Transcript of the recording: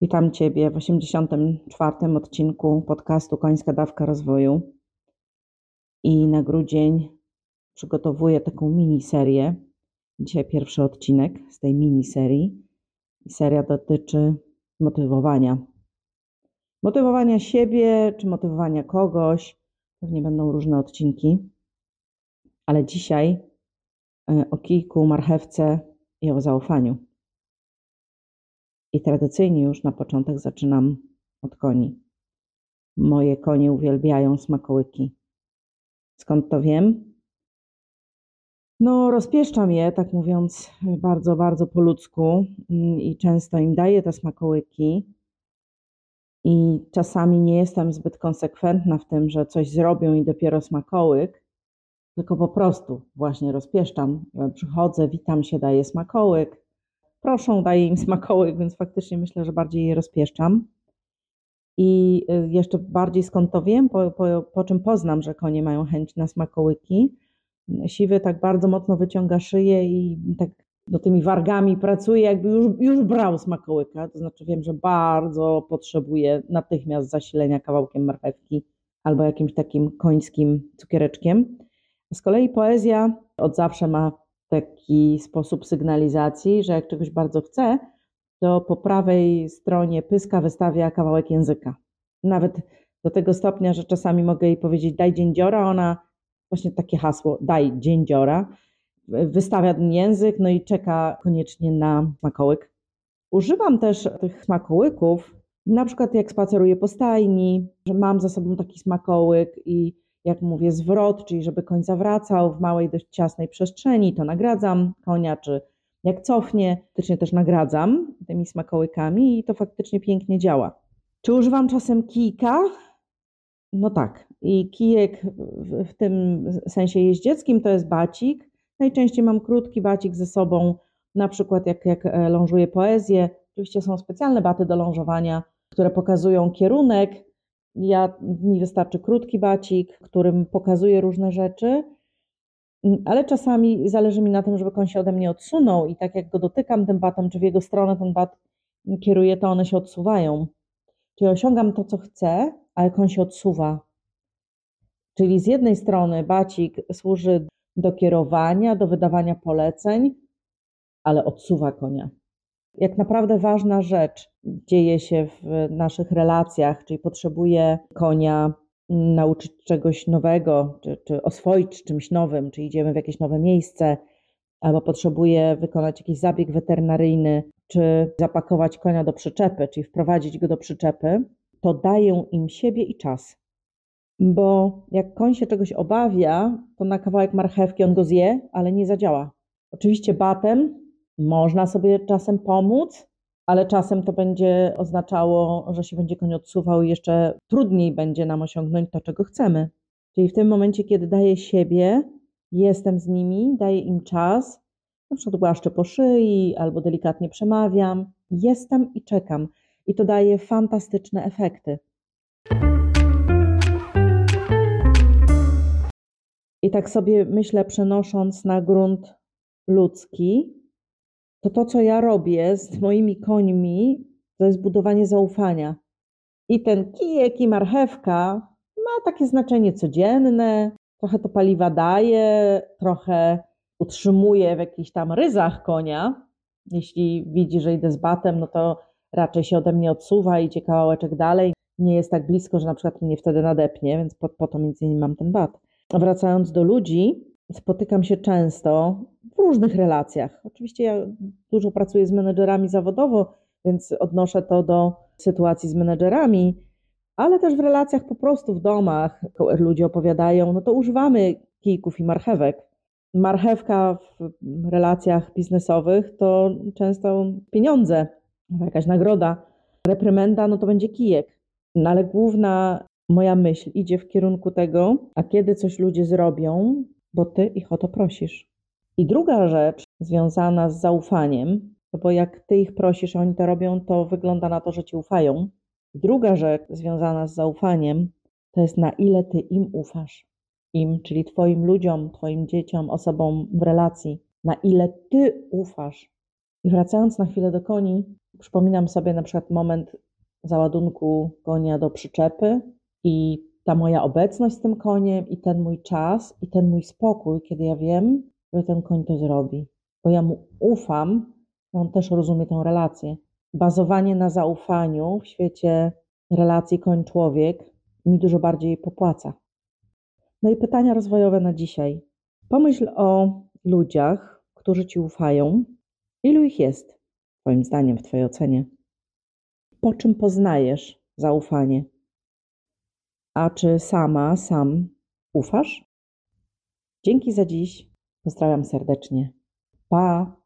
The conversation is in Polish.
Witam Ciebie w 84. odcinku podcastu Końska Dawka Rozwoju. I na grudzień przygotowuję taką miniserię. Dzisiaj pierwszy odcinek z tej miniserii. Seria dotyczy motywowania. Motywowania siebie czy motywowania kogoś. Pewnie będą różne odcinki. Ale dzisiaj e, o kijku, marchewce i o zaufaniu. I tradycyjnie już na początek zaczynam od koni. Moje konie uwielbiają smakołyki. Skąd to wiem? No, rozpieszczam je, tak mówiąc, bardzo, bardzo po ludzku mm, i często im daję te smakołyki. I czasami nie jestem zbyt konsekwentna w tym, że coś zrobią i dopiero smakołyk, tylko po prostu właśnie rozpieszczam. Przychodzę, witam się, daję smakołyk, proszą, daję im smakołyk, więc faktycznie myślę, że bardziej je rozpieszczam. I y, jeszcze bardziej skąd to wiem, po, po, po czym poznam, że konie mają chęć na smakołyki. Siwy tak bardzo mocno wyciąga szyję i tak do tymi wargami pracuje, jakby już, już brał smakołyka. To znaczy wiem, że bardzo potrzebuje natychmiast zasilenia kawałkiem marchewki albo jakimś takim końskim cukiereczkiem. Z kolei poezja od zawsze ma taki sposób sygnalizacji, że jak czegoś bardzo chce, to po prawej stronie pyska wystawia kawałek języka. Nawet do tego stopnia, że czasami mogę jej powiedzieć daj dziędziora, ona właśnie takie hasło daj dziędziora, wystawia ten język, no i czeka koniecznie na smakołyk. Używam też tych smakołyków, na przykład jak spaceruję po stajni, że mam za sobą taki smakołyk i jak mówię, zwrot, czyli żeby koń zawracał w małej, dość ciasnej przestrzeni, to nagradzam konia, czy jak cofnie, faktycznie też nagradzam tymi smakołykami i to faktycznie pięknie działa. Czy używam czasem kijka? No tak. I kijek w tym sensie jeździeckim to jest bacik. Najczęściej mam krótki bacik ze sobą, na przykład jak, jak e, lążuję poezję. Oczywiście są specjalne baty do lążowania, które pokazują kierunek, ja, mi wystarczy krótki bacik, którym pokazuję różne rzeczy, ale czasami zależy mi na tym, żeby koń się ode mnie odsunął i tak jak go dotykam tym batem, czy w jego stronę ten bat kieruje, to one się odsuwają. Czyli osiągam to, co chcę, ale koń się odsuwa. Czyli z jednej strony bacik służy do kierowania, do wydawania poleceń, ale odsuwa konia jak naprawdę ważna rzecz dzieje się w naszych relacjach, czyli potrzebuję konia nauczyć czegoś nowego, czy, czy oswoić czymś nowym, czy idziemy w jakieś nowe miejsce, albo potrzebuję wykonać jakiś zabieg weterynaryjny, czy zapakować konia do przyczepy, czyli wprowadzić go do przyczepy, to daję im siebie i czas. Bo jak koń się czegoś obawia, to na kawałek marchewki on go zje, ale nie zadziała. Oczywiście batem można sobie czasem pomóc, ale czasem to będzie oznaczało, że się będzie koń odsuwał i jeszcze trudniej będzie nam osiągnąć to, czego chcemy. Czyli w tym momencie, kiedy daję siebie, jestem z nimi, daję im czas, na przykład głaszczę po szyi albo delikatnie przemawiam, jestem i czekam. I to daje fantastyczne efekty. I tak sobie myślę, przenosząc na grunt ludzki, to to, co ja robię z moimi końmi, to jest budowanie zaufania. I ten kijek i marchewka ma takie znaczenie codzienne, trochę to paliwa daje, trochę utrzymuje w jakichś tam ryzach konia. Jeśli widzi, że idę z batem, no to raczej się ode mnie odsuwa, idzie kawałeczek dalej. Nie jest tak blisko, że na przykład mnie wtedy nadepnie, więc po, po to między innymi mam ten bat. Wracając do ludzi, spotykam się często w różnych relacjach. Oczywiście ja dużo pracuję z menedżerami zawodowo, więc odnoszę to do sytuacji z menedżerami, ale też w relacjach po prostu w domach. Ludzie opowiadają, no to używamy kijków i marchewek. Marchewka w relacjach biznesowych to często pieniądze, jakaś nagroda. Reprymenda, no to będzie kijek. No ale główna moja myśl idzie w kierunku tego, a kiedy coś ludzie zrobią, bo ty ich o to prosisz. I druga rzecz związana z zaufaniem, no bo jak ty ich prosisz, a oni to robią, to wygląda na to, że ci ufają. Druga rzecz związana z zaufaniem, to jest na ile ty im ufasz. Im, czyli twoim ludziom, twoim dzieciom, osobom w relacji, na ile ty ufasz. I wracając na chwilę do koni, przypominam sobie na przykład moment załadunku konia do przyczepy i ta moja obecność z tym koniem i ten mój czas i ten mój spokój, kiedy ja wiem, ten koń to zrobi, bo ja mu ufam, on też rozumie tę relację. Bazowanie na zaufaniu w świecie relacji koń-człowiek mi dużo bardziej popłaca. No i pytania rozwojowe na dzisiaj. Pomyśl o ludziach, którzy ci ufają. Ilu ich jest, Twoim zdaniem, w Twojej ocenie? Po czym poznajesz zaufanie? A czy sama, sam ufasz? Dzięki za dziś. Pozdrawiam serdecznie. Pa!